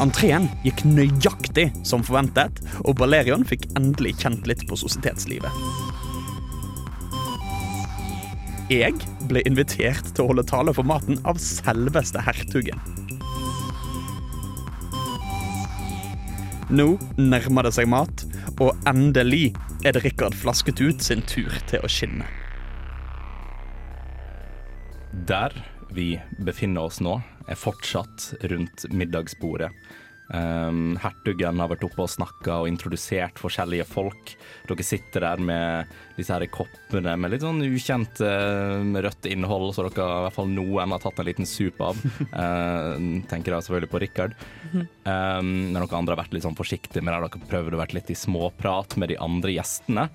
Entreen gikk nøyaktig som forventet, og Balerion fikk endelig kjent litt på sosietetslivet. Jeg ble invitert til å holde tale for maten av selveste hertugen. Nå nærmer det seg mat, og endelig er det Rikard Flasket ut sin tur til å skinne. Der vi befinner oss nå, er fortsatt rundt middagsbordet. Um, hertugen har vært oppe og snakka og introdusert forskjellige folk. Dere sitter der med disse her koppene med litt sånn ukjent uh, rødt innhold, så dere i hvert fall noen har tatt en liten sup av. Uh, tenker da selvfølgelig på Rikard. Um, men dere andre har vært litt sånn forsiktige med det. Dere prøvd å være litt i småprat med de andre gjestene.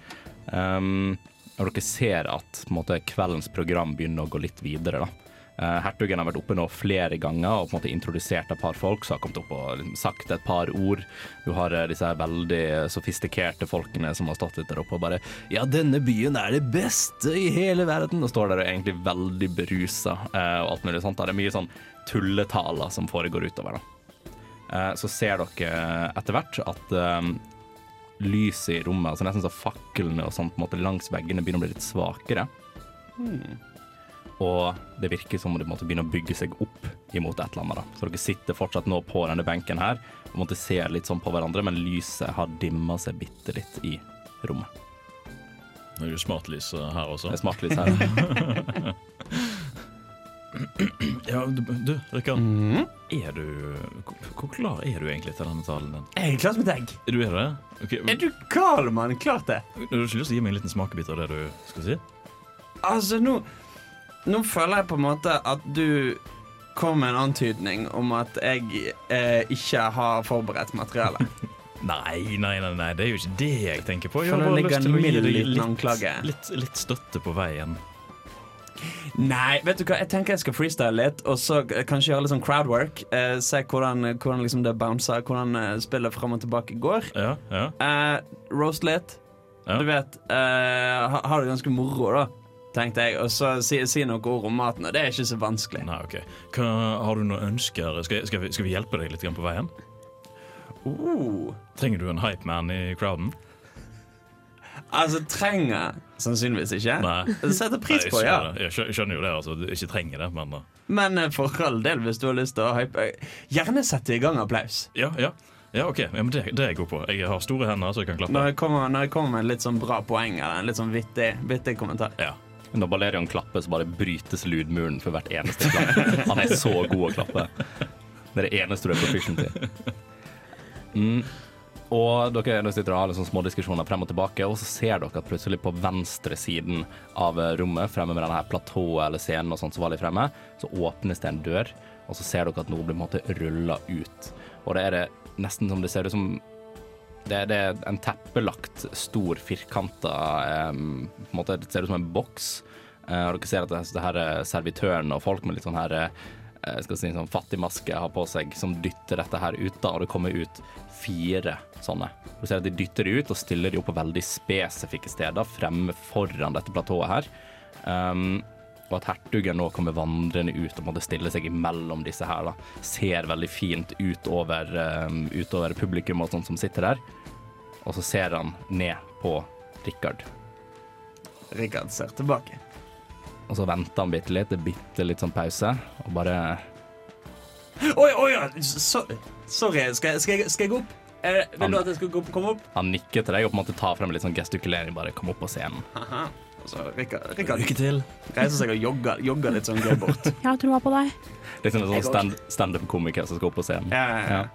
Um, og dere ser at måte, kveldens program begynner å gå litt videre. da. Uh, hertugen har vært oppe nå flere ganger og på en måte introdusert et par folk som har kommet opp og liksom sagt et par ord. Du har uh, disse veldig sofistikerte folkene som har stått litt der oppe og bare Ja, denne byen er det beste i hele verden! Og står der og er egentlig veldig berusa uh, og alt mulig sånt. Det er mye sånn tulletaler som foregår utover. da. så ser dere etter hvert at lyset i rommet, altså nesten så faklene og sånt på en måte langs veggene begynner å bli litt svakere. Hmm. Og det virker som om det måtte begynne å bygge seg opp imot et eller annet. Da. Så dere sitter fortsatt nå på denne benken her og måtte se litt sånn på hverandre, men lyset har dimma seg bitte litt i rommet. Det er jo smartlys her også. Det er smartlys her. ja, du, du Rikard. Mm. Er du hvor, klar er du egentlig til denne talen din? Jeg er klar som et egg. Er du er det? Okay. Er du gal, mann? Klart det. Du har ikke lyst til å gi meg en liten smakebit av det du skal si? Altså, nå Nå føler jeg på en måte at du kom med en antydning om at jeg eh, ikke har forberedt materialet. Nei, nei, nei, nei, det er jo ikke det jeg tenker på. Jeg har bare lyst til å gi deg litt, litt, litt støtte på veien. Nei, vet du hva, jeg tenker jeg skal freestyle litt, og så kanskje gjøre litt sånn crowdwork. Eh, se hvordan, hvordan liksom det bouncer, hvordan eh, spillet fram og tilbake går. Ja, ja. Eh, roast litt. Ja. Du vet, eh, ha, ha det ganske moro, da. Tenkte jeg, Og så si, si noen ord om maten, og det er ikke så vanskelig. Nei, ok. Hva, har du noen ønsker? Skal, skal, vi, skal vi hjelpe deg litt på veien? Uh. Trenger du en hype man i crowden? Altså, trenger sannsynligvis ikke. Nei. Det setter pris Nei, på, ja. det. Jeg skjønner jo det, altså. Du ikke trenger det, men uh, Men eh, for all del, hvis du har lyst til å hype Gjerne sette i gang applaus. Ja, ja. Ja, OK. Ja, men det, det er jeg god på. Jeg har store hender, så jeg kan klappe. Når jeg kommer, når jeg kommer med en litt sånn bra poeng eller en litt sånn vittig, vittig kommentar. Ja. Når Balerion klapper, så bare brytes lydmuren for hvert eneste klapp. Han er så god å klappe. Det er det eneste du er proficient i. Mm. Og dere dere sitter og har sånn små diskusjoner frem og tilbake, og så ser dere at plutselig på venstre siden av rommet, fremme med denne platået eller scenen og sånt som var litt fremme, så åpnes det en dør, og så ser dere at noe blir på rulla ut. Og det er det nesten som det ser ut som det, det er en teppelagt, stor, firkanta um, en Det ser ut som en boks. Uh, dere ser at det, det her er servitøren og folk med litt sånn her uh, skal si, sånn fattigmaske har på seg, som dytter dette her ut, da, og det kommer ut fire sånne. Du ser at De dytter det ut og stiller de opp på veldig spesifikke steder fremme foran dette platået her. Um, og at hertugen nå kommer vandrende ut og måtte stille seg imellom disse her. da. Ser veldig fint utover, um, utover publikum og sånt som sitter der. Og så ser han ned på Rikard. Rikard ser tilbake. Og så venter han bitte litt, bitte litt sånn pause, og bare Oi, oi, ja. sorry. sorry, skal, skal, jeg, skal jeg gå opp? Eh, vil du at jeg skal gå komme opp? Han nikker til deg og på en måte tar frem litt sånn gestikulering. Bare kom opp på scenen. Aha. Og så Rikard, Rikard Lykke til. reiser seg og jogger, jogger litt sånn gøy bort. Jeg har troa på deg. Litt sånn, Jeg sånn stand- standup-komiker som skal opp på scenen. Ja, ja, ja.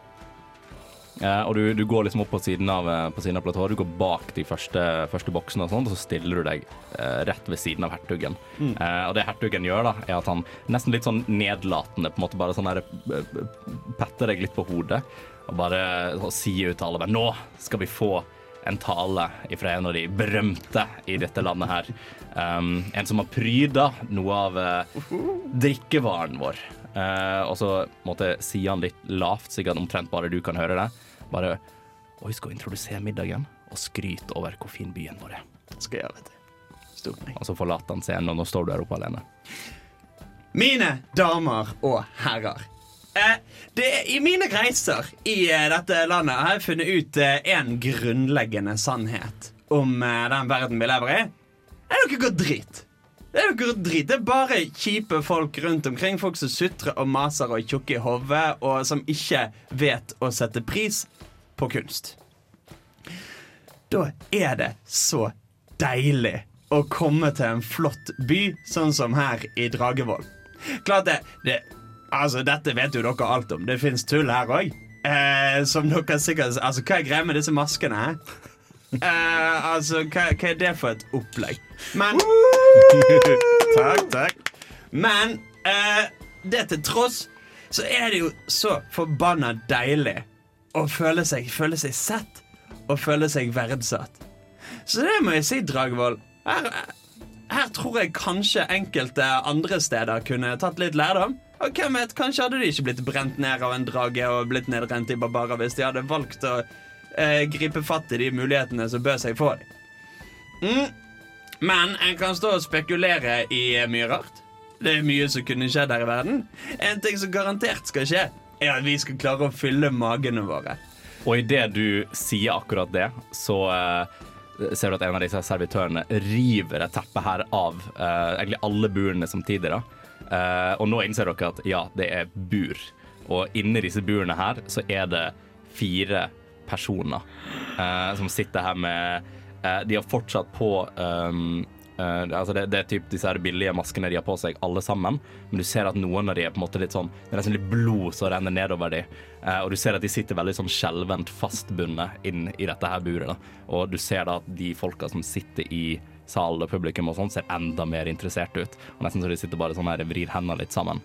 Eh, og du, du går liksom opp på siden av, eh, på siden av platået. Du går bak de første, første boksene, og sånt, og så stiller du deg eh, rett ved siden av hertugen. Eh, og det hertugen gjør, da, er at han nesten litt sånn nedlatende på en måte bare sånn der, eh, petter deg litt på hodet og bare så sier ut til alle bare Nå skal vi få en tale fra en av de berømte i dette landet her. Um, en som har pryda noe av uh, drikkevaren vår. Uh, og så måtte sier han litt lavt, sikkert omtrent bare du kan høre det. Bare Og vi skal introdusere middagen og skryte over hvor fin byen vår er. Skal jeg gjøre meg. Og så forlater han scenen, og nå står du her oppe alene. Mine damer og herrer. Eh, det, I mine reiser i eh, dette landet har jeg funnet ut én grunnleggende sannhet om eh, den verden vi lever i. Det er noe godt drit. Det er noe drit. Det er bare kjipe folk rundt omkring. Folk som sutrer og maser og er tjukke i hodet, og som ikke vet å sette pris på kunst. Da er det så deilig å komme til en flott by, sånn som her i Dragevoll. Klart det, det Altså, dette vet jo dere alt om. Det fins tull her òg. Eh, som dere sikkert Altså, hva er greia med disse maskene? her? Eh, altså, hva, hva er det for et opplegg? Men Takk, takk. Men eh, det til tross, så er det jo så forbanna deilig å føle seg, føle seg sett og føle seg verdsatt. Så det må jeg si, Dragvoll. Her, her tror jeg kanskje enkelte andre steder kunne tatt litt lærdom. Og hvem vet, Kanskje hadde de ikke blitt brent ned av en drage og blitt nedrent i barbarer hvis de hadde valgt å eh, gripe fatt i de mulighetene som bød seg for dem. Mm. Men en kan stå og spekulere i mye rart. Det er mye som kunne skjedd her i verden. En ting som garantert skal skje, er at vi skal klare å fylle magene våre. Og idet du sier akkurat det, så eh, ser du at en av disse servitørene river et teppe her av eh, egentlig alle burene samtidig. da. Eh, og nå innser dere at ja, det er bur. Og inni disse burene her så er det fire personer uh, som sitter her med uh, De har fortsatt på um, altså det, det er typ disse her billige maskene de har på seg, alle sammen. Men du ser at noen av de er på en måte litt sånn Det er nesten litt blod som renner nedover de. Eh, og du ser at de sitter veldig sånn skjelvent fastbundet inn i dette her buret. da. Og du ser da at de folka som sitter i salen og publikum og sånn, ser enda mer interessert ut. Og Nesten så de sitter bare sånn her vrir hendene litt sammen.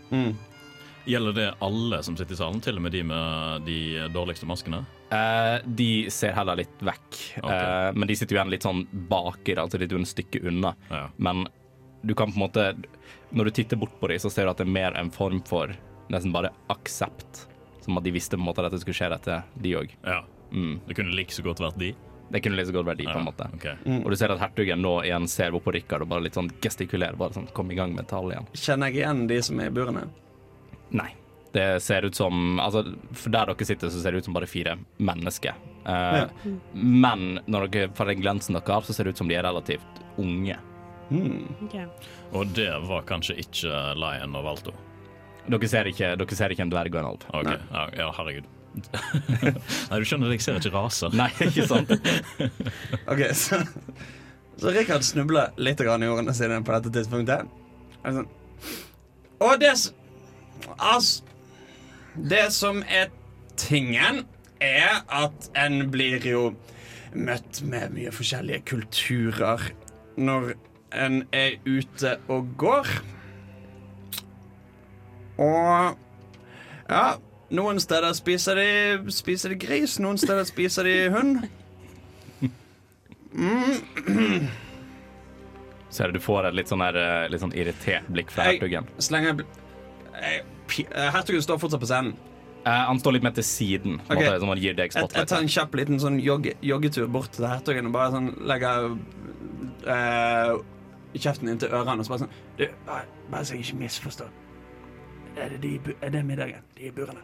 Gjelder det alle som sitter i salen, til og med de med de dårligste maskene? Eh, de ser heller litt vekk, okay. eh, men de sitter jo igjen litt sånn baki, altså litt et stykke unna. Ja. Men du kan på en måte Når du titter bort på dem, så ser du at det er mer en form for nesten bare aksept. Som at de visste på en måte at dette skulle skje dette, de òg. Ja. Mm. Det kunne like så godt vært de. Det kunne liksom vært de, på en Ja, måte. Mm. Og du ser at hertugen nå igjen ser bort på Rikard og bare litt sånn gestikulerer. Bare sånn, kom i gang med tale igjen. Kjenner jeg igjen de som er i burene? Nei. Det ser ut som altså, For der dere sitter, så ser det ut som bare fire mennesker. Eh, Ja. Men når dere får den glansen dere har, så ser det ut som de er relativt unge. Ok. Og det var kanskje ikke Lion og Valto. Dere ser ikke, dere ser ikke en dverg og en alv. Ok, ja, ja, herregud. Nei, du skjønner, jeg ser ikke raser. Nei, ikke sant? Ok, så, så Rikard snubler litt grann i ordene sine på dette tidspunktet. Sånn Og det Altså Det som er tingen, er at en blir jo møtt med mye forskjellige kulturer når en er ute og går. Og ja, noen steder spiser de, spiser de gris, noen steder spiser de hund. Ser du du får et litt sånn, her, eh, litt sånn irritert blikk fra Jeg- hertugen. Slenger bl- Eh, Hertugen står fortsatt på scenen. Eh, han står litt mer til siden, Okay. måte, deg Jeg, jeg tar en kjapp liten sånn jogge, joggetur bort til hertugen og bare sånn legger eh, kjeften inntil ørene og så bare sånn Du, bare, bare så jeg ikke misforstår. Er det, de, er det middagen? De i burene?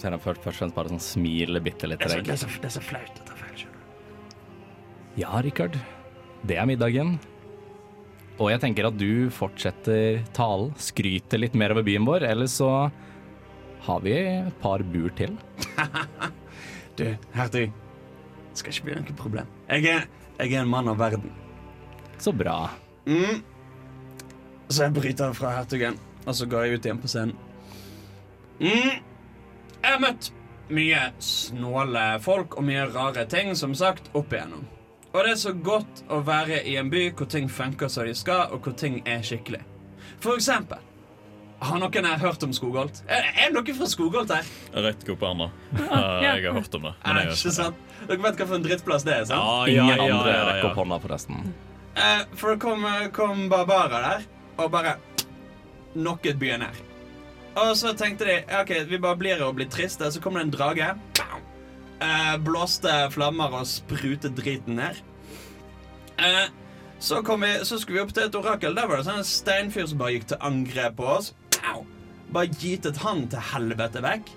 Så er han først, først og fremst bare sånn smiler bitte litt Det til så, det, er så, det er så flaut å ta feil, skjønner. Ja, Rikard. Det er middagen. Og jeg tenker at du fortsetter talen, skryter litt mer over byen vår, eller så har vi et par bur til. Du, hertug. Skal ikke bli noe problem. Jeg er, jeg er en mann av verden. Så bra. Mm. Så jeg bryter fra hertugen, og så går jeg ut igjen på scenen. Mm. Jeg har møtt mye snåle folk og mye rare ting, som sagt, opp igjennom. Og det er så godt å være i en by hvor ting funker som de skal, og hvor ting er skikkelig. For eksempel Har noen her hørt om Skogholt? Er, er noen fra Skogholt her? Rett opp. Uh, jeg har hørt om det. Men Er jeg ikke sant? Dere vet hva for en drittplass det er? sant? Ja, Ingen ja, ja, andre ja, rekker ja. opp hånda, forresten. Eh, for det kom, kom barbarer der og bare knocket byen her. Og så tenkte de ja, ok, vi bare blir og blir triste. Så kom det en drage. Eh, blåste flammer og sprutet driten ned. Eh, så, vi, så skulle vi opp til et orakel. Der var det sånn en steinfyr som bare gikk til angrep på oss. Bare gitet han til helvete vekk.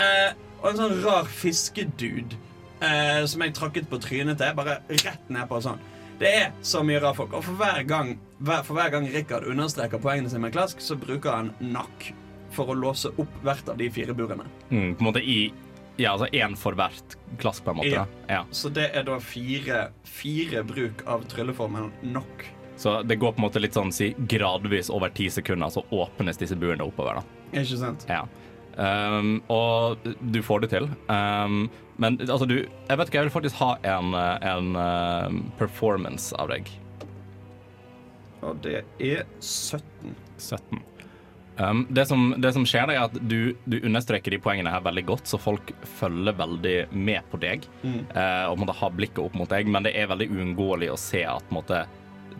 Eh, og en sånn rar fiskedude eh, som jeg trakket på trynet til. Bare rett ned på sånn. Det er så mye rare folk. Og for hver gang hver, hver gang Rikard understreker poengene sine med klask, så bruker han nakk for å låse opp hvert av de fire burene. Mm, på en måte i Ja, altså én for hvert klask, på en måte. Ja. Ja. Så det er da fire, fire bruk av trylleformen nok. Så det går på en måte litt sånn si, gradvis over ti sekunder, så åpnes disse buene oppover. da. Ikke sant? Ja. Um, og du får det til. Um, men altså, du Jeg vet ikke, jeg vil faktisk ha en, en uh, performance av deg. Og det er 17. 17. Um, det, som, det som skjer, er at du, du understreker de poengene her veldig godt, så folk følger veldig med på deg Mm. uh, og måtte ha blikket opp mot deg, men det er veldig uunngåelig å se at måtte,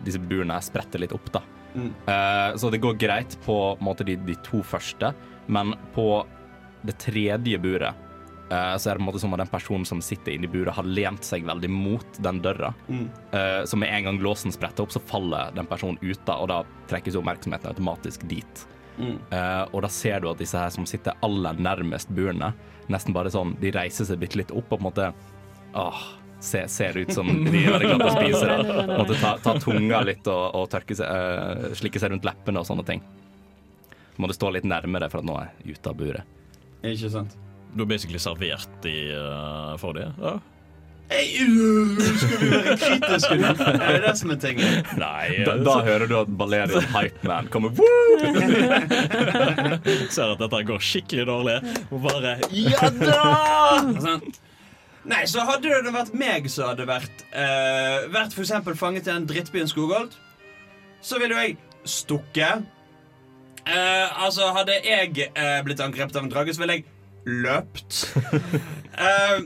disse burene her spretter litt opp. da. Mm. Uh, så det går greit på, måte, de, de to første, men på det tredje buret uh, så er det på en måte som at den personen som sitter inni buret, har lent seg veldig mot den døra. Mm. Så med en gang låsen spretter opp, så faller den personen ut, da, og da trekkes oppmerksomheten automatisk dit. Mm. Eh, og da ser du at disse her som sitter aller nærmest burene, nesten bare sånn De reiser seg bitte litt opp og på en måte Åh, ser, ser ut som de er veldig glad til å spise. Da. Måte ta, ta tunga litt og, og tørke seg, uh, slikke seg rundt leppene og sånne ting. Må du stå litt nærmere for at nå er jeg ute av buret. Ikke sant? Du er basically servert i, uh, for det. Ja. Hey, uh, skal vi være kritiske nå? Er det det som er tingen? Nei, Da, da hører du at Balerian Hypeman kommer ser at dette går skikkelig dårlig. Og bare Ja da! Nei, så hadde det vært meg som hadde vært uh, Vært for eksempel fanget i den drittbyen Skogholt, så ville jo jeg stukket. Uh, altså, hadde jeg eh, blitt angrepet av en drage, så ville jeg løpt. Eh,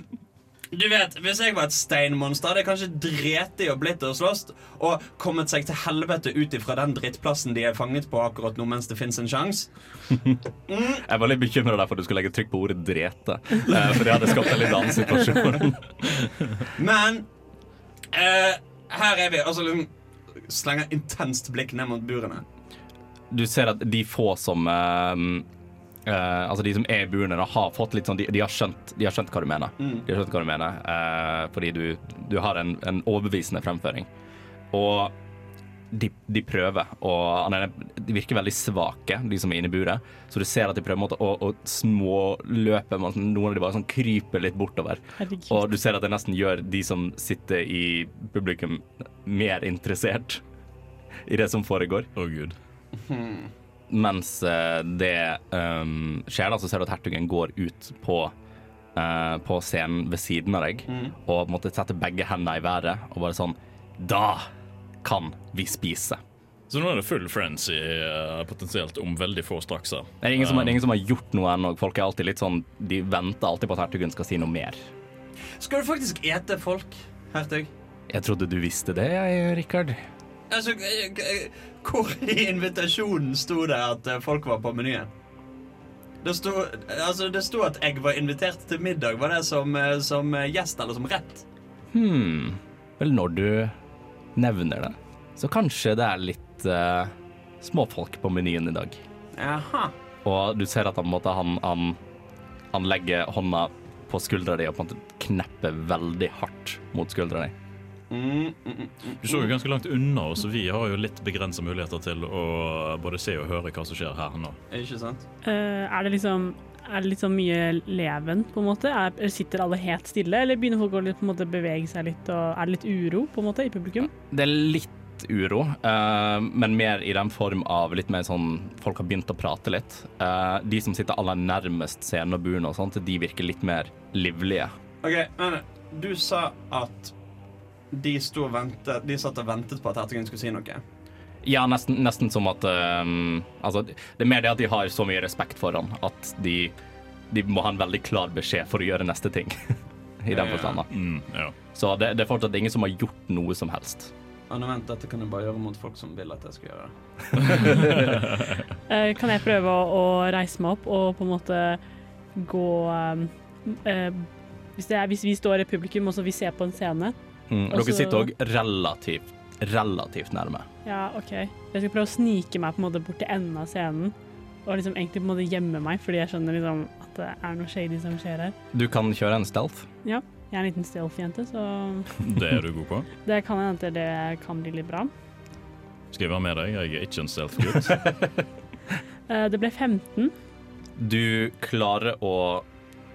du vet, Hvis jeg var et steinmonster, hadde jeg kanskje drept i og blitt og slåss og kommet seg til helvete ut ifra den drittplassen de er fanget på akkurat nå mens det fins en sjanse. Jeg var litt bekymra for at du skulle legge trykk på ordet 'drete'. eh, for det hadde skapt en litt annen situasjon. Men eh, her er vi. Altså liksom Slenger intenst blikk ned mot burene. Du ser at de få som eh, eh, Altså de som er i burene, har fått litt sånn De, de, har, skjønt, de har skjønt hva du mener. Mm. De har skjønt hva du mener uh, Fordi du, du har en, en overbevisende fremføring. Og de, de prøver, og de virker veldig svake, de som er inne i buret. Så du ser at de prøver måte å, å småløpe. Noen av de bare sånn kryper litt bortover. Herregud. Og du ser at det nesten gjør de som sitter i publikum, mer interessert i det som foregår. Å, gud. Mens eh, det um, skjer, da, så ser du at hertugen går ut på, uh, på scenen ved siden av deg Mm. og måtte sette begge hendene i været og bare sånn Da kan vi spise. Så nå er det full frenzy uh, potensielt om veldig få straks her. Det er ingen som, det er ingen som har gjort noe ennå. Folk er alltid litt sånn De venter alltid på at hertugen skal si noe mer. Skal du faktisk ete folk, hertug? Jeg trodde du visste det, jeg, Rikard. Altså, eh, eh, hvor i invitasjonen sto det at eh, folk var på menyen? Det sto, altså, det sto at jeg var invitert til middag. Var det som, eh, som eh, gjest eller som rett? Hm Vel, når du nevner det, så kanskje det er litt uh, småfolk på menyen i dag. Aha. Og du ser at han, måte, han, han, han legger hånda på skuldra di og på en måte knepper veldig hardt mot skuldra di. Mm, mm, mm. Du så jo ganske langt unna oss, så vi har jo litt begrensa muligheter til å både se og høre hva som skjer her nå. Ikke sant? Uh, er det liksom er det litt sånn mye leven, på en måte? Er, sitter alle helt stille, eller begynner folk å litt, på en måte bevege seg litt, og er det litt uro, på en måte, i publikum? Det er litt uro, uh, men mer i den form av litt mer sånn folk har begynt å prate litt. Uh, de som sitter aller nærmest scenen og buen og sånt, de virker litt mer livlige. Ok, men Du sa at de sto og ventet De satt og ventet på at hertugen skulle si noe. Ja, nesten, nesten som at um, Altså, det er mer det at de har så mye respekt for han at de, de må ha en veldig klar beskjed for å gjøre neste ting. I den Ja, ja. forstand. da. Mm, ja. Så det, det er fortsatt ingen som har gjort noe som helst. Ja, nå vent, Dette kan du bare gjøre mot folk som vil at jeg skal gjøre det. Eh, kan jeg prøve å, å reise meg opp og på en måte gå um, uh, hvis, det er, hvis vi står i publikum og så vi ser på en scene Mm. Og Dere sitter òg relativt, relativt nærme. Ja, OK. Jeg skal prøve å snike meg på en måte bort til enden av scenen. Og liksom egentlig på en måte gjemme meg, fordi jeg skjønner liksom at det er noe shady som skjer her. Du kan kjøre en stealth. Ja, jeg er en liten stealth-jente, så Det er du god på. det kan hende at det kan bli litt bra. Skal jeg være med deg? Jeg er ikke en stealth-gutt. Eh, det ble 15. Du klarer å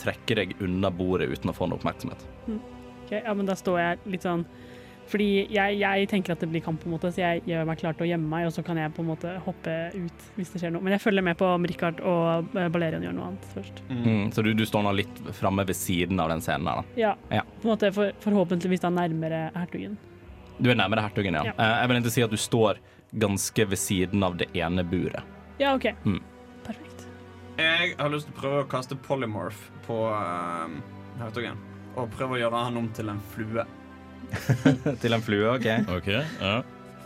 trekke deg unna bordet uten å få noe oppmerksomhet. Ok, ja, men da står jeg litt sånn Fordi jeg, jeg tenker at det blir kamp, på en måte, så jeg gjør meg klar til å gjemme meg, og så kan jeg på en måte hoppe ut hvis det skjer noe. Men jeg følger med på om Richard og eh, Balerian gjør noe annet først. Mm. Så du, du står nå litt framme ved siden av den scenen her, da. Ja, Ja. på en måte for, forhåpentligvis da nærmere hertugen. Du er nærmere hertugen, ja. Ja. Eh, Jeg vil ikke si at du står ganske ved siden av det ene buret. Ja, OK. Mm. Perfekt. Jeg har lyst til å prøve å kaste polymorph på uh, hertugen. Og prøver å gjøre han om til en flue. Til en flue, OK? OK, ja.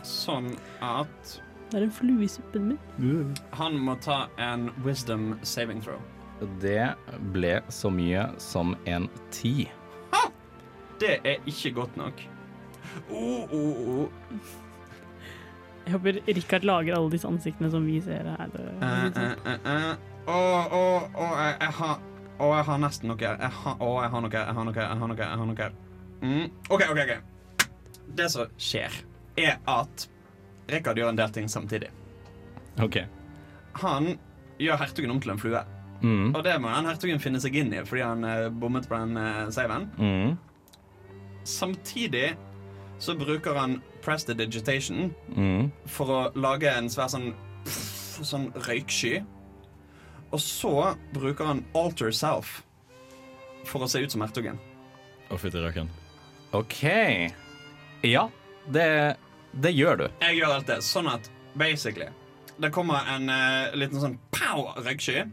Sånn at Det er en flue i suppen min. han må ta en wisdom saving throw. Det ble så mye som en ti. Ha! Det er ikke godt nok. Oh, oh, oh. Jeg håper Richard lager alle disse ansiktene som vi ser her. Eh, eh, eh, eh. Å, å, å, jeg har Å, jeg har nesten noe her. Jeg har, å, jeg har noe her. Jeg har noe her. Jeg har noe her. Jeg har noe her. Mm. OK, OK. ok. Det som skjer, er at Rikard gjør en del ting samtidig. OK. Han gjør hertugen om til en flue. Mm. Og det må den hertugen finne seg inn i fordi han eh, bommet på den uh, saven. Mm. Samtidig så bruker han prestidigitation Mm. for å lage en svær sånn sånn røyksky. Og så bruker han alter self for å se ut som hertugen. Å, fytti rakkeren. OK. Ja, det, det gjør du. Jeg gjør alt det sånn at basically det kommer en eh, liten sånn pow røyksky.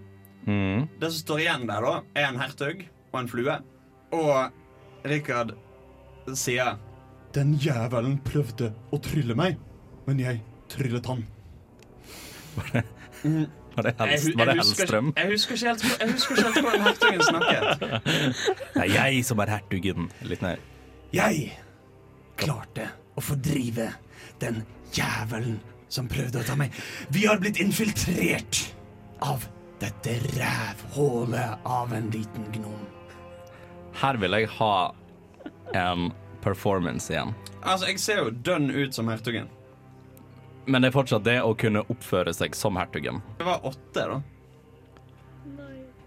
Mm. Det som står igjen der, da, er en hertug og en flue. Og Rikard sier Den jævelen prøvde å trylle meg, men jeg tryllet han. Var det, Jeg, helst, hu- var det jeg, Hellstrøm? jeg husker ikke helt Jeg husker ikke helt hvordan hertugen snakket. Det er jeg som er hertugen. Litt nær. Jeg klarte å fordrive den jævelen som prøvde å ta meg. Vi har blitt infiltrert av dette rævhålet av en liten gnom. Her vil jeg ha en performance igjen. Altså, jeg ser jo dønn ut som hertugen. Men det er fortsatt det å kunne oppføre seg som hertugen. Det var åtte, da.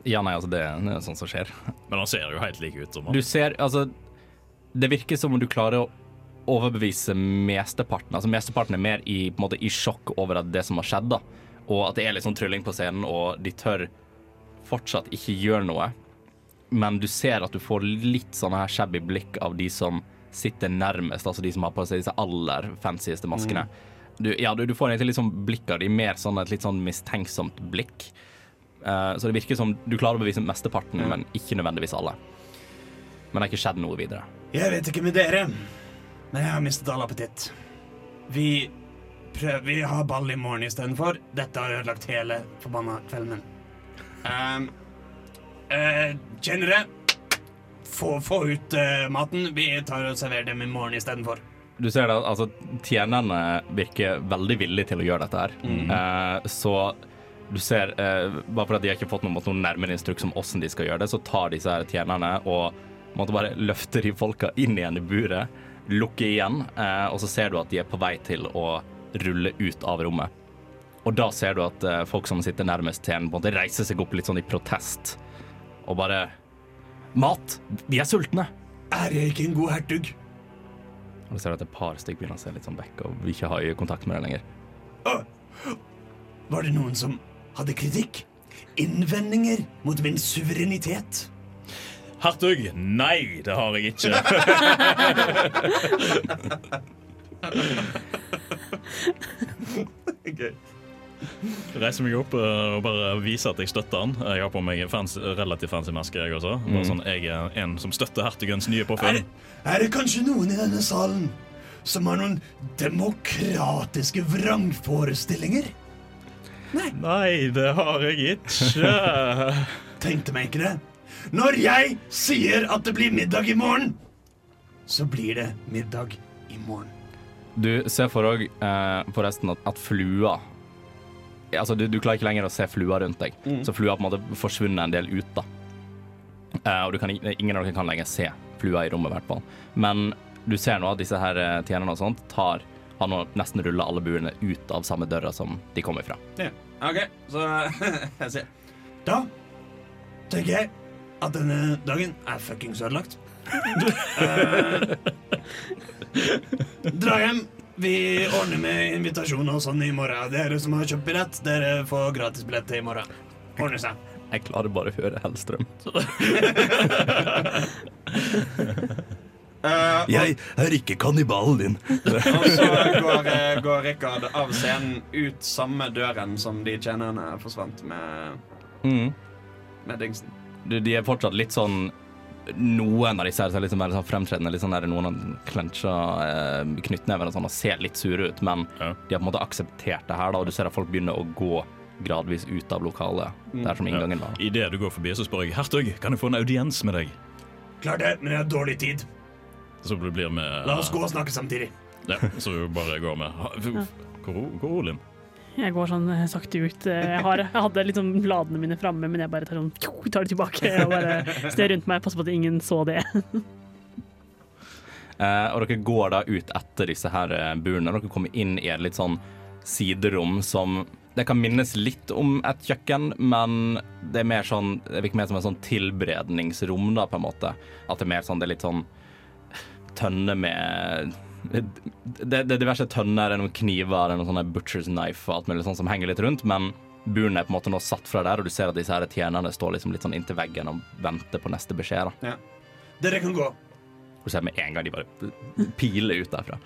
Ja, nei, altså, det, det er sånt som skjer. Men han ser jo helt lik ut som han. Du ser, altså Det virker som om du klarer å overbevise mesteparten. Altså Mesteparten er mer i, på en måte, i sjokk over at det som har skjedd, da. Og at det er litt sånn trylling på scenen, og de tør fortsatt ikke gjøre noe. Men du ser at du får litt sånne her shabby blikk av de som sitter nærmest, altså de som har på seg disse aller fancyeste maskene. Du, ja, du, du får egentlig litt sånn blikk av de, mer sånn et litt sånn mistenksomt blikk. Uh, så det virker som du klarer å bevise mesteparten, men ikke nødvendigvis alle. Men det har ikke skjedd noe videre. Jeg vet ikke med dere, men jeg har mistet all appetitt. Vi prøver Vi har ball i morgen istedenfor. Dette har ødelagt hele forbanna kvelden min. Um, uh, Kjennere, få, få ut uh, maten. Vi tar og serverer dem i morgen istedenfor. Du ser det, altså Tjenerne virker veldig villige til å gjøre dette her. Eh, så du ser, eh, bare fordi de har ikke fått noen, noen nærmere instruks om hvordan de skal gjøre det, så tar disse her tjenerne og måtte bare løfter de folka inn igjen i buret, lukker igjen, eh, og så ser du at de er på vei til å rulle ut av rommet. Og da ser du at eh, folk som sitter nærmest til på en måte reiser seg opp litt sånn i protest. Og bare Mat! Vi er sultne! Er jeg ikke en god hertug? Og du ser at et par stykker begynner å se litt sånn vekk og vil ikke ha øyekontakt med deg lenger. Var det noen som hadde kritikk? Innvendinger mot min suverenitet? Hertug, nei, det har jeg ikke. Reiser meg opp eh, og bare viser at jeg støtter han. Jeg har på meg fancy, relativt fancy maske, jeg også. Bare sånn, jeg er en som støtter hertugens nye Er, påfunn. er det kanskje noen i denne salen som har noen demokratiske vrangforestillinger? Nei, det har jeg ikke. Tenkte meg ikke det. Når jeg sier at det blir middag i morgen, så blir det middag i morgen. Du ser for deg eh, forresten at, at flua Altså, du, du klarer ikke lenger å se flua rundt deg, så flua har på en måte forsvunnet en del ut. da. Uh, og du kan, ingen av dere kan lenger se flua i rommet, i hvert fall. Men du ser nå at disse her eh, tjenerne og sånt tar har nå nesten rulla alle buene ut av samme døra som de kom ifra. Ja. OK, så jeg sier Da tenker jeg at denne dagen er fuckings ødelagt. uh, dra hjem. Vi ordner med invitasjon og sånn i morgen. Dere som har kjøpt billett, dere får gratisbillett til i morgen. Ordner seg. Jeg klarer bare å høre Hellstrøm. Jeg er ikke kannibalen din. Og så går, eh, går Rikard av scenen ut samme døren som de tjenerne forsvant med, Mm. med dingsen. Du, de er fortsatt litt sånn Noen av disse her ser litt veldig sånn fremtredende. Litt sånn der, noen har clencha eh, knyttneven og sånn og ser litt sure ut, men Ja. de har på en måte akseptert det her, da, og du ser at folk begynner å gå gradvis ut av lokalet der som inngangen var. Idet du går forbi, så spør jeg hertug, kan jeg få en audiens med deg? Klart det, men jeg har dårlig tid. Så du blir med La oss gå og snakke samtidig. Ja, så du bare går med. Hvor hvor er Olin? Jeg går sånn eh, sakte ut. Eh, Jeg, har, jeg hadde liksom bladene mine framme, men jeg bare tar, sånn, tar det tilbake og bare ser rundt meg. Passer på at ingen så det. Eh, og dere går da ut etter disse her eh, burene. Dere kommer inn i et litt sånn siderom som Det kan minnes litt om et kjøkken, men det er mer sånn Det virker mer som et sånn tilberedningsrom, da, på en måte. At det er mer sånn Det er litt sånn tønne med det, det er diverse tønner, det er noen kniver, det er noen sånne butcher's knife og alt mulig sånn som henger litt rundt, men buren er på en måte nå satt fra der, og du ser at disse her tjenerne står liksom litt sånn inntil veggen og venter på neste beskjed. da. Ja. Dere kan gå. Du ser med en gang de bare piler ut derfra.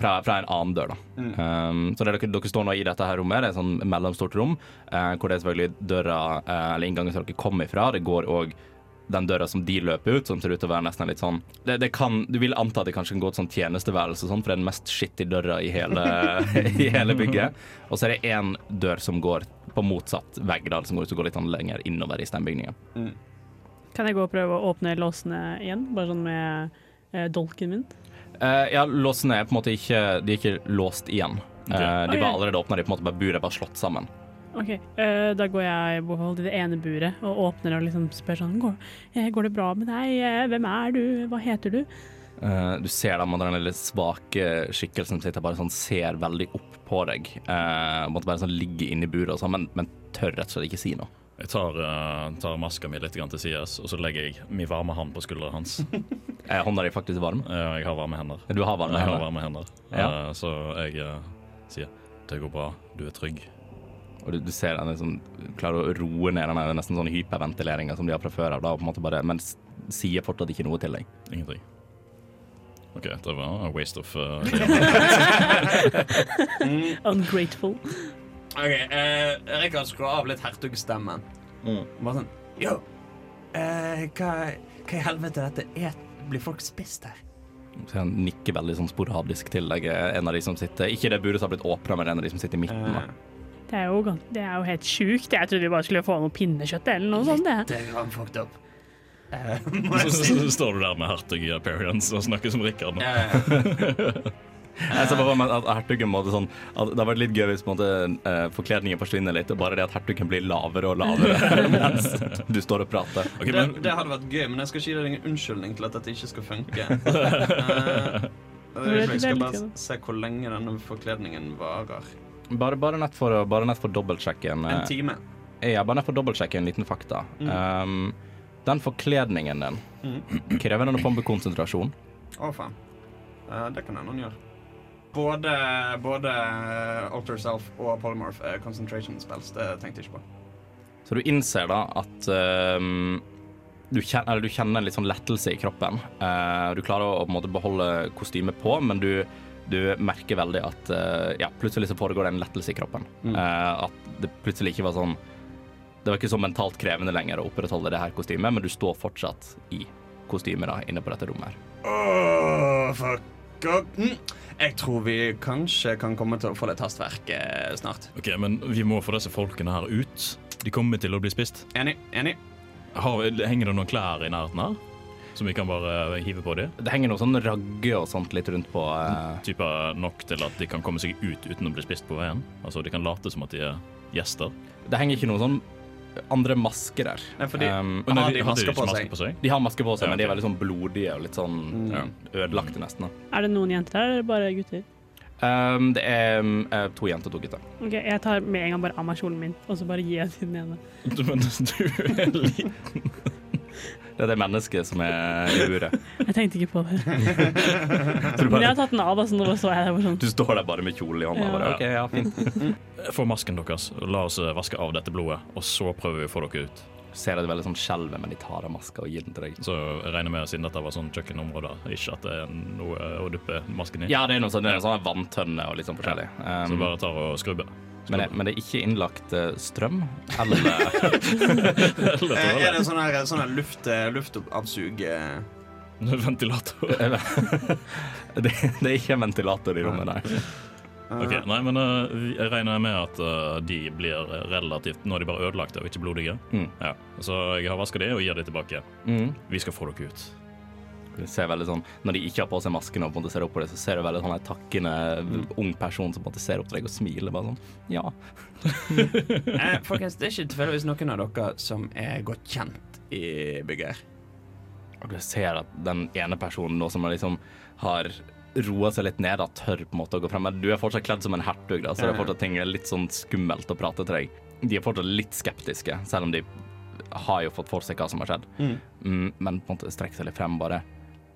Fra, fra en annen dør, da. Um, så det dere, dere står nå i dette her rommet, det er et sånn mellomstort rom, uh, hvor det er selvfølgelig døra, uh, eller inngangen som dere kom ifra. Det går òg den døra som de løper ut, som ser ut til å være nesten litt sånn det, det kan, Du vil anta at det kanskje kan gå et sånn tjenesteværelse, sånn, for det er den mest skittige døra i hele, i hele bygget. Og så er det én dør som går på motsatt vegg, da, som går går litt sånn lenger innover i den Mm. Kan jeg gå og prøve å åpne låsene igjen, bare sånn med eh, dolken min? Uh, ja, låsene er på en måte ikke De er ikke låst igjen. Uh, de var allerede åpna, de på en måte bare buret bare slått sammen. OK, uh, da går jeg bort til det ene buret og åpner og liksom spør sånn Går, eh, går det bra med deg? Eh, Hvem er du? Hva heter du? Uh, du ser da, den lille svake skikkelsen sitter bare sånn, ser veldig opp på deg. Uh, måtte bare sånn ligge inni buret og sånn, men, men tør rett og slett ikke si noe. Jeg tar, uh, tar maska mi litt til sides, og så legger jeg min varme hånd på skuldra hans. Er hånda di faktisk varm? Ja, jeg har varme hender. Du har varme Jeg har varme hender. Ja. Uh, Så jeg sier det går bra, du er trygg. Og du, du ser den liksom, klarer å roe ned den nesten sånn hyperventileringa som de har fra før av, da, og på en måte bare, men sier fortsatt ikke noe til deg. Ingenting. OK, det var a waste of uh, Ungrateful. Ok, Erik har skrur av litt hertugstemmen. Bare sånn Yo, Uh, hva, hva i helvete er dette? Et, blir folk spist her? Så han nikker veldig sånn sporadisk til deg, eh, en av de som sitter Ikke det buret som har blitt åpna, men en av de som sitter i midten. da. Det er jo, det er jo helt sjukt. Jeg trodde vi bare skulle få noe pinnekjøtt eller noe sånt. Det. Det er grann fucked up. Eh, så, så, så står du der med hertug i appearance og snakker som Rikard. nå. Eh, Jeg ser bare at hertugen måtte sånn at Det hadde vært litt gøy hvis måtte, eh, forkledningen forsvinner litt, bare det at hertugen blir lavere og lavere mens du står og prater. Okay, det, men, det hadde vært gøy, men jeg skal ikke gi deg en unnskyldning til at dette ikke skal funke. uh, jeg skal det litt bare se hvor lenge denne forkledningen varer. Bare, bare nett for, å- bare nett for å dobbeltsjekke en, En eh, time. Ja, bare nett for å dobbeltsjekke en liten fakta. Um, den forkledningen din, krever den en form for konsentrasjon? Å, faen. Uh, det kan noen gjøre. Både, både Alter Self og Polymorph er concentration spells. Det tenkte jeg ikke på. Så du innser da at um, du, kjenner, du kjenner en litt sånn lettelse i kroppen. Uh, du klarer å, på en måte beholde kostymet på, men du, du merker veldig at eh, ja, plutselig så foregår det en lettelse i kroppen. Eh, at det plutselig ikke var sånn Det var ikke så mentalt krevende lenger å opprettholde det her kostymet, men du står fortsatt i kostymet da, inne på dette rommet. her. Åh, fuck. Mm. Jeg tror vi kanskje kan komme til å få litt hastverk eh, snart. Ok, Men vi må få disse folkene her ut. De kommer til å bli spist. Enig? Enig? Har, henger det noen klær i nærheten her? Som vi kan bare hive på dem? Det henger noe sånn ragge og sånt litt rundt på eh, Typer nok til at de kan komme seg ut uten å bli spist på veien? Altså, De kan late som at de er gjester? Det henger ikke noen sånn andre masker der. Nei, fordi Um, har de hadde masker de, på masker seg? på seg? de har masker på seg, Ja, men de er veldig sånn blodige og litt sånn Ja. ødelagte nesten. da. Er det noen jenter her, eller bare gutter? Um, det er um, to jenter og to gutter. Ok, Jeg tar med en gang bare av meg kjolen min, og så bare gir jeg til den ene. Men du er liten. Det er det mennesket som er i buret. Jeg tenkte ikke på det. Men jeg har tatt den av, da, så nå så jeg det bare sånn. du står der bare med kjolen i hånda. Ja. Bare, ok, ja, fint. Få masken deres, la oss eh, vaske av dette blodet, og så prøver vi å få dere ut. Ser det veldig sånn skjelver, men de tar av maska og gir den til deg. Så jeg regner med, siden dette var sånn kjøkkenområde, ikke at det er noe eh, å duppe masken i. Ja, det er noe sånn, det er en sånn vanntønne og litt sånn forskjellig. Så Um, bare tar og skrubber. Men, det, men det er ikke innlagt eh, strøm eller Eller Eh, er det sånn her, sånn her luft, eh, luftavsug eh? Ventilator. det, det er ikke en ventilator i rommet der. Ok, nei, men jeg regner med at de blir relativt Nå er de bare ødelagte og ikke blodige. Mm. Ja. Så jeg har vaska de og gir de tilbake. Mm. Vi skal få dere ut. Ser veldig sånn, Når de ikke har på seg masken, og på en måte ser opp på deg, så ser du veldig sånn en takkende ung person som på en måte ser opp til deg og smiler. bare sånn, ja. Eh, folkens, det er ikke tilfeldigvis noen av dere som er godt kjent i bygget her. Og du ser at den ene personen nå som liksom har roa seg litt ned, da, tør på en måte å gå frem. Men du er fortsatt kledd som en hertug, da, så det er fortsatt ting litt sånn skummelt å prate til deg. De er fortsatt litt skeptiske, selv om de har jo fått for seg hva som har skjedd. Mm. Mm, men på en måte strekker seg litt frem bare.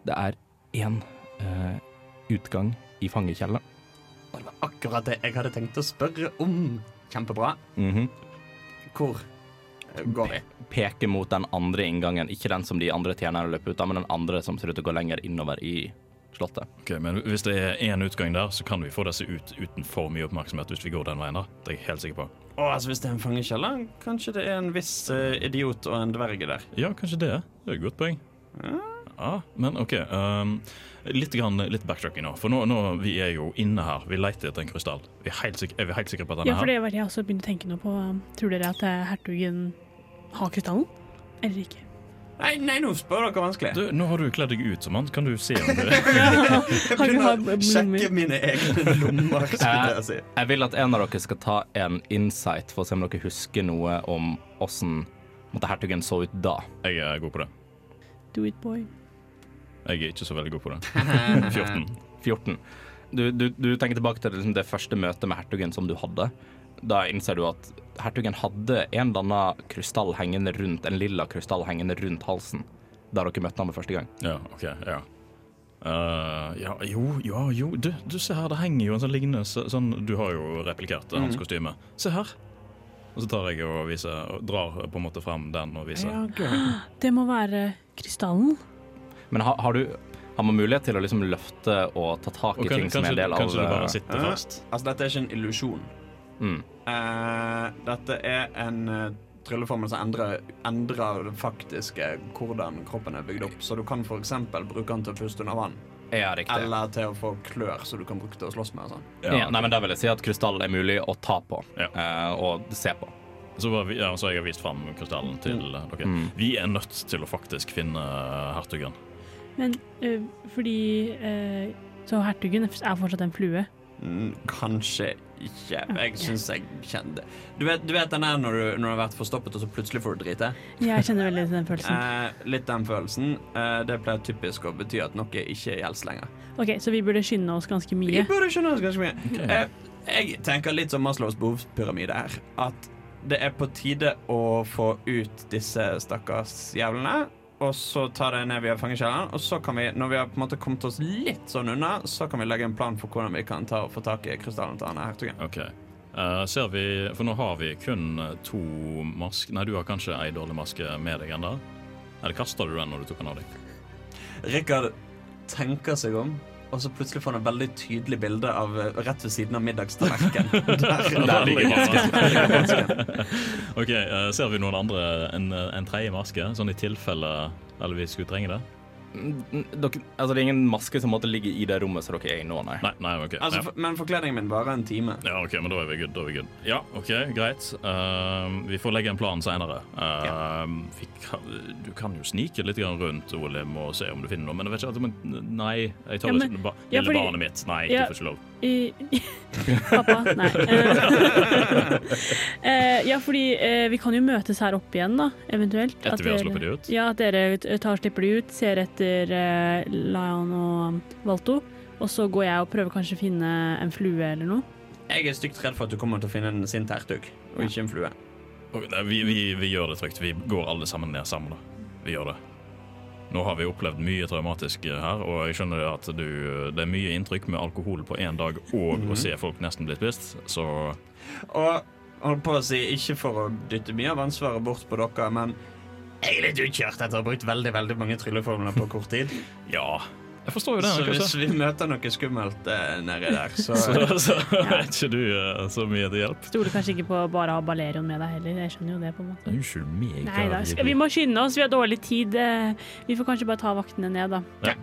Det er én eh, utgang i fangekjellet. Og det var akkurat det jeg hadde tenkt å spørre om. Kjempebra. Mhm. Hvor eh, går vi? Peker mot den andre inngangen, ikke den som de andre tjenerne løper ut av, men den andre som ser ut til å gå lenger innover i slottet. Ok, men Hvis det er én utgang der, så kan vi få disse ut uten for mye oppmerksomhet hvis vi går den veien. da. Det er jeg helt sikker på. Å, altså Hvis det er en fangekjeller, kanskje det er en viss uh, idiot og en dverge der. Ja, kanskje det. Det er et godt poeng. Ja, men OK. Um, litt, grann, litt backtracking nå. For nå, nå vi er jo inne her. Vi leter etter en krystall. Vi er, helt sikre, er vi helt sikre på at den Ja, er for her? det var det jeg også begynte å tenke nå på. Tror dere at eh, hertugen har krystallen? Eller ikke? Nei, nei, nå spør dere vanskelig. Du, nå har du kledd deg ut som han. Kan du se om det Jeg vi har begynner å sjekke mine egne lommer, jeg si. Jeg vil at en av dere skal ta en insight for å se om dere husker noe om åssen hertugen så ut da. Jeg er god på det. Do it, boy. Jeg er ikke så veldig god på det. 14. 14. Du, du, du tenker tilbake til liksom det første møtet med hertugen som du hadde. Da innser du at hertugen hadde en eller annen krystall hengende rundt, en lilla krystall hengende rundt halsen da dere møtte ham første gang. Ja, OK. Ja. Uh, ja, jo, ja, jo. Du, du ser her, det henger jo en sånn lignende sånn Du har jo replikert mm. hans kostyme. Se her. Og så tar jeg og viser og drar på en måte frem den og viser. Ja. Det må være krystallen. Men har, har du har man mulighet til å liksom løfte og ta tak i kan, ting som er en del av kanskje du bare sitter fast? fast. Altså, dette er ikke en illusjon. mm. Uh, dette er en uh, trylleformel som endrer, endrer det faktiske hvordan kroppen er bygd opp. Så du kan f.eks. bruke den til å puste under vann, Ja, riktig. eller til å få klør så du kan bruke til å slåss med. og Sånn. Ja, nei, men Da vil jeg si at krystall er mulig å ta på Ja. eh, og se på. Så, var vi, ja, så jeg har vist frem krystallen til Mm. eh, dere. Mm. Vi er nødt til å faktisk finne eh, hertugen. Men eh, fordi eh, Så hertugen er fortsatt en flue. Mm, kanskje ikke. Jeg Ok. syns jeg kjenner det. Du vet, du vet den der når du, når du har vært forstoppet, og så plutselig får du drite? Jeg kjenner veldig den følelsen. Eh, litt den følelsen. Eh, det pleier typisk å bety at noe ikke gjelder lenger. Ok, Så vi burde skynde oss ganske mye? Vi burde skynde oss ganske mye. Eh, Jeg tenker litt som Maslows behovspyramide her. At det er på tide å få ut disse stakkars jævlene. Og så tar det ned via fangekjelleren. Og så kan vi, når vi har på en måte kommet oss litt sånn unna, så kan vi legge en plan for hvordan vi kan ta og få tak i krystallen til Anne hertugen. OK. Uh, ser vi For nå har vi kun to masker Nei, du har kanskje ei dårlig maske med deg ennå? Eller kasta du den når du tok den av deg? Rikard tenker seg om, og så plutselig får han et veldig tydelig bilde av eh, rett ved siden av middagstallerkenen. Der, Der ligger masken. OK, eh, ser vi noen andre En, en tredje maske, sånn i tilfelle Eller vi skulle trenge det? Dere, altså, det er ingen maske som måtte ligge i det rommet som dere er i nå, nei. Nei, nei, okay, Altså, for, men forkledningen min varer en time. Ja, ok, men da er vi good. Da er vi good. Ja, OK, greit. Uh, vi får legge en plan senere. Uh, ja. du kan jo snike litt grann rundt Olim og se om du finner noe, men jeg vet ikke at men, Nei, jeg tar Ja, men- ikke ba, ja, fordi- barnet mitt. Nei, Ja. du får ikke lov. I, pappa? Nei. Eh, eh, ja, fordi eh, vi kan jo møtes her oppe igjen, da, eventuelt. Etter At vi har sluppet de ut? Ja, at dere tar slipper de ut, ser etter eh, Lion og Valto. Og så går jeg og prøver kanskje å finne en flue eller noe. Jeg er stygt redd for at du kommer til å finne en sint hertug, og ikke en flue. Okay, nei, vi, vi, vi gjør det trygt. Vi går alle sammen ned sammen, da. Vi gjør det. Nå har vi opplevd mye traumatisk her, og jeg skjønner at du, det er mye inntrykk med alkohol på én dag og Mhm. å se folk nesten bli spist, så Og holdt på å si, ikke for å dytte mye av ansvaret bort på dere, men jeg er litt utkjørt etter å ha brukt veldig veldig mange trylleformler på kort tid. ja. Jeg forstår jo det. Så kanskje. hvis vi møter noe skummelt eh, nedi der, så Så, så er ikke du eh, så mye til hjelp. Stoler kanskje ikke på å bare ha Balerion med deg heller. Jeg skjønner jo det, på en måte. Unnskyld meg. Nei da, skal, vi må skynde oss, vi har dårlig tid. eh, Vi får kanskje bare ta vaktene ned, da. Ja.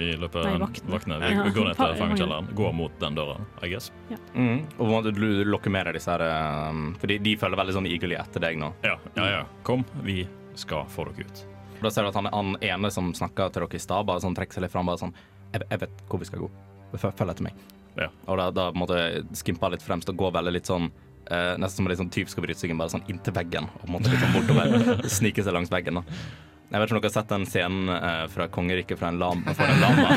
I løpet av vaktene. vaktene. Vi Ja. går ned til fangekjelleren, går mot den døra, I guess. Mm. Og du lokker med deg disse her um, For de, de følger veldig sånn eagerly etter deg nå. Ja, ja, ja. Kom, vi skal få dere ut. Da ser du at han, han ene som snakka til dere i stad, bare sånn trekker seg litt fram. Bare sånn jeg, jeg vet hvor vi skal gå. Følg etter meg. Ja. Og da, da måtte jeg skimpe litt fremst og gå veldig litt sånn eh, Nesten som en litt sånn tyv skal bryte seg inn, bare sånn inntil veggen. Og måtte litt sånn bortover. Snike seg langs veggen. da jeg vet ikke om dere har sett den scenen eh, fra kongeriket fra en lam, for en lama.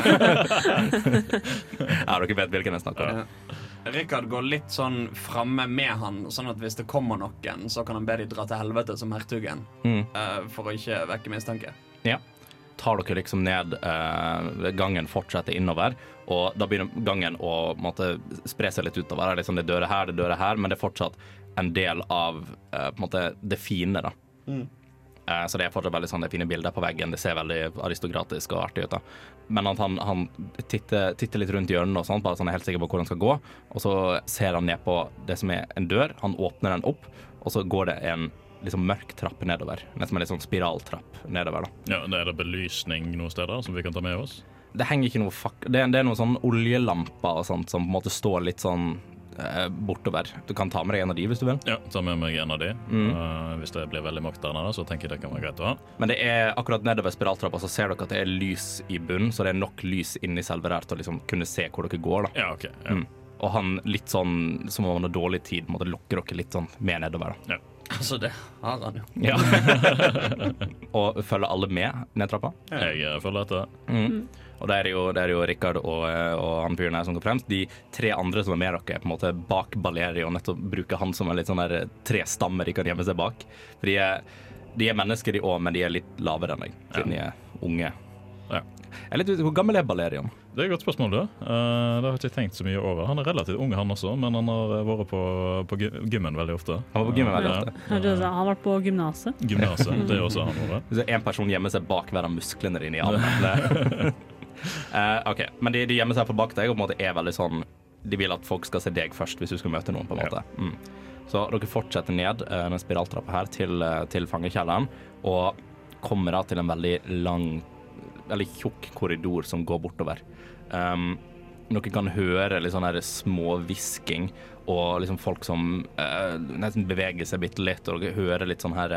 ja, dere vet hvilken jeg snakker om. Ja. Rikard går litt sånn framme med han, sånn at hvis det kommer noen, så kan han be de dra til helvete som hertugen. Mm. uh, for å ikke vekke mistanke. Ja. Tar dere liksom ned uh, gangen, fortsetter innover, og da begynner gangen å måtte, spre seg litt utover. Det er liksom det er dører her, det er dører her, men det er fortsatt en del av uh, på en måte det fine, da. Mm. Eh, så det er fortsatt veldig sånn, det er fine bilder på veggen, det ser veldig aristokratisk og artig ut. da. Men at han, han titter, titter litt rundt hjørnet og sånt, bare sånn er helt sikker på hvor han skal gå, og så ser han ned på det som er en dør, han åpner den opp, og så går det en liksom mørk trapp nedover. Nesten en litt sånn spiraltrapp nedover. da. Ja, det Er det belysning noen steder som vi kan ta med oss? Det henger ikke noe fuck... Det, det er noen sånn oljelamper og sånt som på en måte står litt sånn bortover. Du kan ta med deg en av de hvis du vil. Ja, ta med meg en av de. Mm. Uh, hvis det blir veldig maktdannende, så tenker jeg det kan være greit å ha. Men det er akkurat nedover spiraltrappa så ser dere at det er lys i bunnen, så det er nok lys inni selve der til å liksom kunne se hvor dere går. da. Ja, OK. Ja. Mm. Og han litt sånn som om han har dårlig tid, måtte lokke dere litt sånn med nedover. da. Altså, det har han jo. Ja. og følger alle med ned trappa. Jeg eh, følger etter. Mm. Og det er jo, det er jo Rikard og, eh, og han fyren her som går fremst. De tre andre som er med dere, er på en måte bak Baleri og nettopp bruker han som en litt sånn der tre stammer de kan gjemme seg bak. For de er, de er mennesker, de òg, men de er litt lavere enn deg, siden de er unge. Ja. Jeg er litt Hvor gammel er Balerion? Det er et godt spørsmål, det. Eh, det har jeg ikke tenkt så mye over. Han er relativt ung, han også, men han har vært på, på gymmen veldig ofte. Han var på gymmen veldig Ja. ofte. Han har vært på gymnaset. Gymnaset, det er også han vært. Hvis en person gjemmer seg bak hver av musklene dine i armen Eh, OK, men de, de gjemmer seg bak deg og på en måte er veldig sånn De vil at folk skal se deg først hvis du skal møte noen, på en måte. Mm. Så dere fortsetter ned uh, den spiraltrappa her til, eh, til fangekjelleren og kommer da til en veldig lang, veldig tjukk korridor som går bortover. Um, dere kan høre litt sånn her småhvisking og liksom folk som uh, nesten beveger seg bitte litt, og dere hører litt sånn her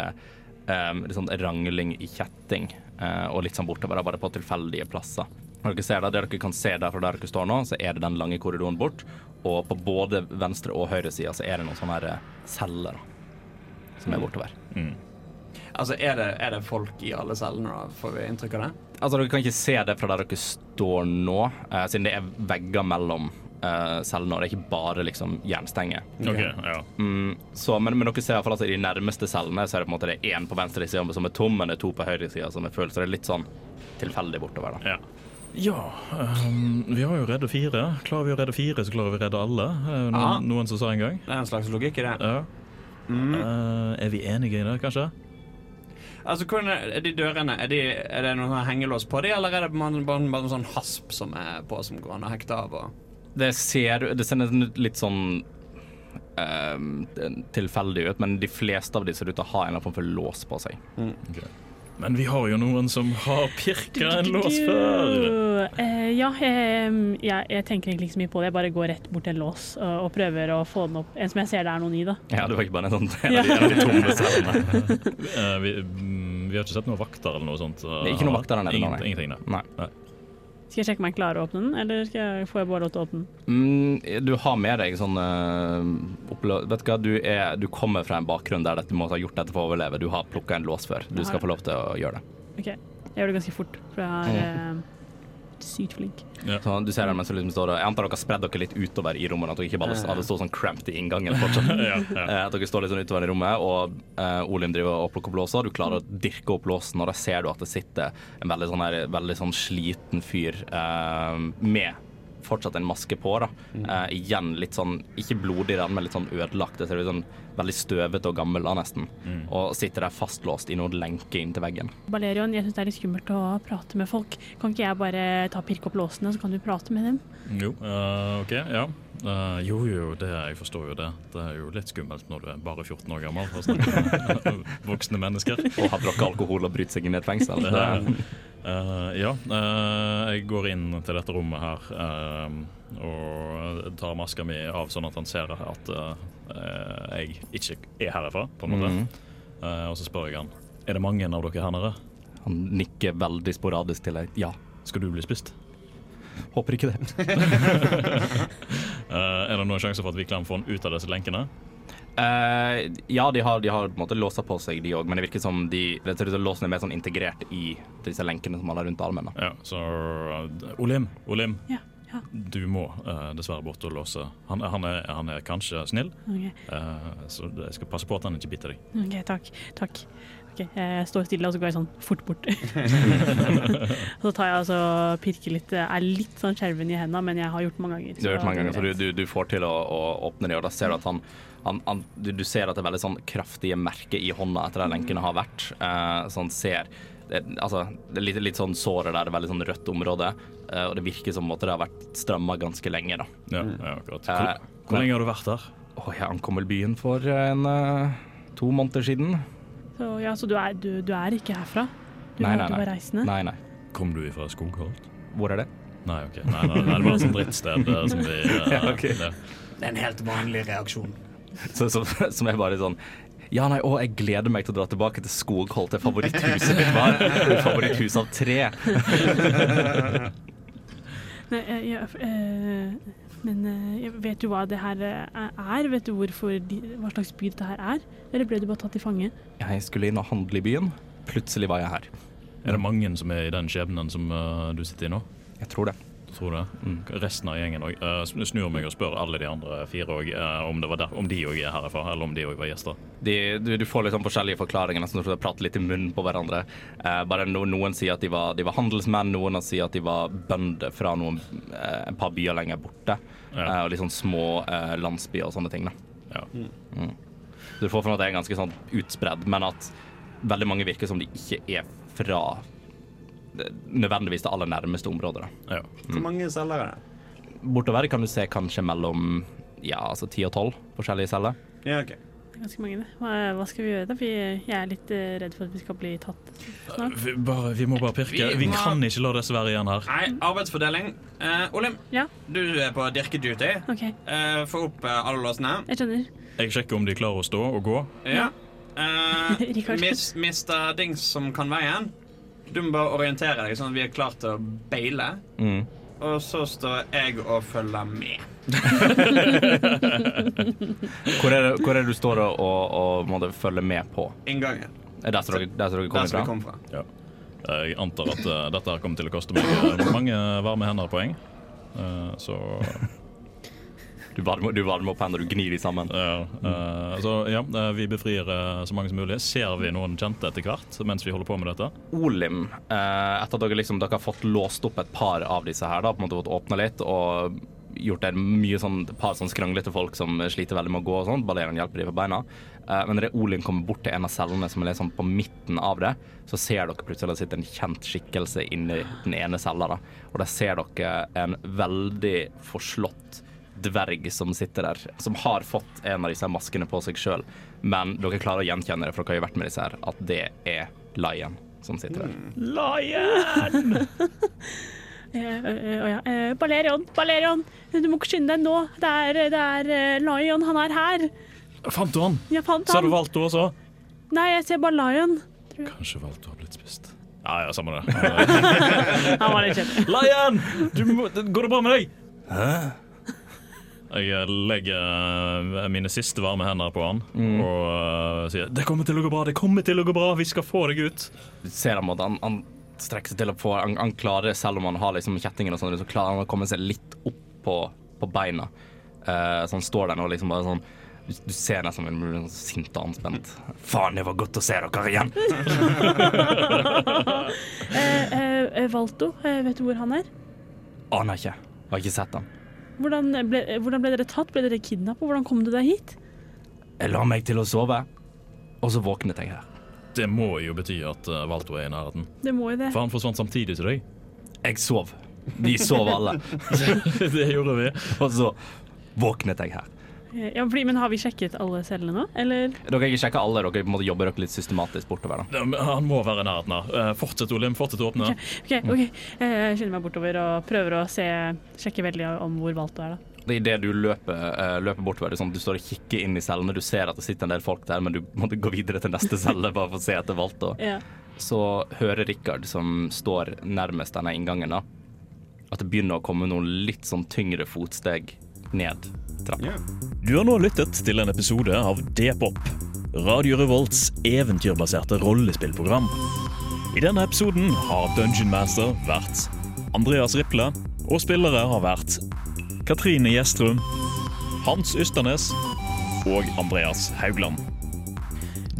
um, litt sånn rangling i kjetting, uh, og litt sånn bortover, bare på tilfeldige plasser. Når dere ser det, det dere kan se der fra der dere står nå, så er det den lange korridoren bort, og på både venstre og høyre side så er det noen sånne her eh, celler som er bortover. Mm. Altså, er det, er det folk i alle cellene, da? Får vi inntrykk av det? Altså, dere kan ikke se det fra der dere står nå, eh, siden det er vegger mellom eh, cellene, og det er ikke bare liksom jernstenger. OK, ja. Mm, så, men, men dere ser i hvert fall at i de nærmeste cellene så er det på en måte det er én på venstre side som er tom, men det er to på høyre side som er full, så det er litt sånn tilfeldig bortover. da. Ja, ja um, vi har jo redde fire. Klarer vi å redde fire, så klarer vi å redde alle. Eh. Noen, noen som sa en gang. Det er en slags logikk i det. Ja. Mm. Uh, er vi enige i det, kanskje? Altså, hvordan er, er de dørene Er, de, er det noen hengelås på de, eller er det bare, bare, bare en sånn hasp som er på, som går an å hekte av? Og... Det ser, det ser litt sånn ehm, tilfeldig ut, men de fleste av de ser ut til å ha en eller annen form for lås på seg. Men vi har jo noen som har pirka en lås før. Uh, ja, jeg, jeg, jeg tenker egentlig ikke så mye på det. Jeg bare går rett bort til en lås og, og prøver å få den opp. En som jeg ser det er noen i, da. Ja, det var ikke bare en sånn en av de, en av de tomme cellene. uh, vi, mm, vi har ikke sett noen vakter eller noe sånt. eh, ikke noen vakter der nede, nei. Ingenting nei. Nei. Skal jeg sjekke om jeg klarer å åpne den, eller jeg, får jeg bare lov til å åpne den? Mm, du har med deg sånn eh, Vet du hva, du, er, du kommer fra en bakgrunn der du må ha gjort dette for å overleve. Du har plukka en lås før. Du skal få lov til å gjøre det. OK. Jeg gjør det ganske fort, for jeg er sykt flink. Så du ser mens du liksom står og Jeg antar dere har spredd dere litt utover i rommene, at dere ikke bare hadde stått sånn cramped i inngangen fortsatt. Ja, ja. Eh, At dere står litt sånn utover i rommet, og uh, Olim driver og plukker opp låser. Du klarer å dirke opp låsen, og da ser du at det sitter en veldig sånn, her, veldig sånn sliten fyr uh, med fortsatt en maske på. da. Eh, igjen litt sånn, ikke blodig, den, men litt sånn ødelagt. Det ser ut sånn veldig støvete og gammel da, nesten. Og sitter der fastlåst i noen lenke inntil veggen. Balerion, jeg syns det er litt skummelt å prate med folk. Kan ikke jeg bare ta pirke opp låsene, så kan du prate med dem? Jo, uh, OK, ja. Eh, jo, jo, det, jeg forstår jo det. Det er jo litt skummelt når du er bare 14 år gammel og snakker med voksne mennesker. Og har drukket alkohol og brytt seg inn i et fengsel. Uh, ja, uh, jeg går inn til dette rommet her uh, og tar maska mi av, sånn at han ser at jeg ikke er herfra, på en måte. Mm. Og så spør jeg han er det mange av dere her nede. Han nikker veldig sporadisk til deg. Ja. Skal du bli spist? Håper ikke det. Eh, er det noen sjanse for at vi kan få den ut av disse lenkene? Uh, ja, de har, de har på en måte låsa på seg, de òg, men det virker som de det ser ut som låsen er mer sånn integrert i disse lenkene som alle har rundt armen. da. Ja, så uh, Olim, Olim. Ja. ja. Du må uh, dessverre bort og låse. Han, han, er, han er kanskje snill, okay. eh, så jeg skal passe på at han ikke biter deg. ok, takk. Takk. Ok, Jeg står stille, og så går jeg sånn fort bort. så tar jeg altså pirker litt. Jeg er litt sånn skjelven i hendene, men jeg har gjort det mange ganger. Du har gjort mange ganger, så du, du, du får til å, å åpne det, og da ser du at han, han, han du, du ser at det er veldig sånn kraftige merker i hånda etter der lenkene har vært. Eh, så han ser altså, det er litt, litt sånn såret der, det er veldig sånn rødt område. eh, og det virker som at det har vært stramma ganske lenge. da. Ja, ja akkurat. Eh, Hvor, hvor lenge har du vært der? Å, jeg ankom vel byen for en to måneder siden. Så, ja, så du er, du, du er ikke herfra? Du, Nei, nei, nei. var reisende? Nei, nei. Kom du ifra Skogholt? Hvor er det? Nei, ok. Nei, nei, nei, det var et sånt drittsted eh, som vi eh, Ja, okay. det. Det er en helt vanlig reaksjon. Så, så, som er bare sånn ja, nei, å, jeg gleder meg til å dra tilbake til Skogholt, det favoritthuset mitt var. Favoritthuset av tre. Nei, ja, eh, men eh, vet du hva det her eh, er? Vet du hvorfor hva slags by dette her er? Eller ble du bare tatt til fange? Jeg skulle inn og handle i byen. Plutselig var jeg her. Er det mange som er i den skjebnen som eh, du sitter i nå? Jeg tror det. Tror det. Mm. Resten av gjengen òg. snur meg og spør alle de andre fire òg om, det var der- om de òg er herfra, eller om de òg var gjester. De, du, du får litt sånn forskjellige forklaringer, nesten som å prate litt i munnen på hverandre. Uh, bare no, Noen sier at de var, de var handelsmenn, noen sier at de var bønder fra noen, eh, et par byer lenger borte. Ja. Eh, og litt sånn små eh, landsbyer og sånne ting. da. Ja. Så du får for at det er ganske sånn utspredd, men at veldig mange virker som de ikke er fra nødvendigvis det aller nærmeste området. da. ja. Hvor mange celler er det? Bortover kan du se kanskje mellom ja, altså 10 og 12 forskjellige celler. Ja, ok. Ganske mange, det. Hva, hva skal vi gjøre da? Vi, jeg er litt eh, redd for at vi skal bli tatt snart. Vi, bare, vi må bare pirke. Vi Vi må- kan ikke la disse være igjen her. Nei, arbeidsfordeling. Uh, Olim, Ja, du er på dirkeduty. Okay. Uh, få opp uh, alle låsene. Jeg skjønner. Jeg sjekker om de klarer å stå og gå. Ja. ja. Uh, mis, Mr. Dings som kan veien. Du må bare orientere deg sånn at vi er klare til å beile. Mm. Og så står jeg og følger med. Hvor, er det, hvor er det du står og, og, og må du følge med på? Inngangen. Er det der som dere, der som dere Der kommer som fra? kom fra. Ja. Jeg antar at uh, dette kommer til å koste meg eh, mange varme hender-poeng. Uh, så Du varmer, du varmer opp hendene, du gnir de sammen. Ja, uh, så ja, eh, vi befrir uh, så mange som mulig. Ser vi noen kjente etter hvert mens vi holder på med dette? Olim, uh, etter at dere, liksom, dere har fått låst opp et par av disse her, da, på en måte fått åpna litt og gjort det mye sånn, par sånn skranglete folk som sliter veldig med å gå og sånn. Balerian hjelper dem på beina. Eh, men når Olim kommer bort til en av cellene som er liksom på midten av det, så ser dere plutselig det sitter en kjent skikkelse inni den ene cella. da. Og der ser dere en veldig forslått dverg som sitter der, som har fått en av disse maskene på seg sjøl. Men dere klarer å gjenkjenne det, for dere har jo vært med disse her, at det er Lion som sitter der. Lion! Eh, eh, å ja. eh, Balerion, Balerion, du må ikke skynde deg nå. Det er, det er eh, Lion, han er her. Fant du han? Jeg fant Så har du Valto også? Nei, jeg ser bare Lion. Kanskje Valto har blitt spist. Ja, ja, samme det. Han var litt kjedelig. Lion! Du må, går det bra med deg? Jeg eh, legger eh, mine siste varme hender på han og uh, sier Det kommer til å gå bra, det kommer til å gå bra, vi skal få deg ut. Du ser han, han, han strekker seg til å få han, han klarer, selv om han har liksom kjettingen og sånn, så klarer han å komme seg litt opp på, på beina. Uh, så han står der nå liksom bare sånn du, du ser nesten som en sånn sint og anspent. Faen, det var godt å se dere igjen! Eh, eh, eh, Valto, vet du hvor han er? Aner ikke. Har ikke sett han. Hvordan ble, eh, hvordan ble dere tatt? Ble dere kidnappet? Hvordan kom du deg hit? Jeg la meg til å sove, og så våknet jeg her. Det må jo bety at uh, Valto er i nærheten. Det må jo det. For han forsvant samtidig til deg. Jeg sov. Vi sov alle. det gjorde vi. Og så våknet jeg her. Eh, Ja, fordi, men har vi sjekket alle cellene nå, eller? Dere har ikke sjekka alle, dere på en måte jobber dere litt systematisk bortover. da. Han må være i nærheten her. Eh, Fortsett, Olim. Fortsett å åpne. OK, ok. okay. Jeg skynder meg bortover og prøver å se, sjekke veldig om hvor Valto er, da. Det er Idet du løper, eh, løper bortover, det er sånn du står og kikker inn i cellene, du ser at det sitter en del folk der, men du måtte gå videre til neste celle bare for å se etter Valto. Ja. Så hører Rikard, som står nærmest denne inngangen, da, at det begynner å komme noen litt sånn tyngre fotsteg ned trappa. Du har nå lyttet til en episode av D-pop, Radio Revolts eventyrbaserte rollespillprogram. I denne episoden har Dungeon Master vært Andreas Riple, og spillere har vært Katrine Gjestrum, Hans Ysternes og Andreas Haugland.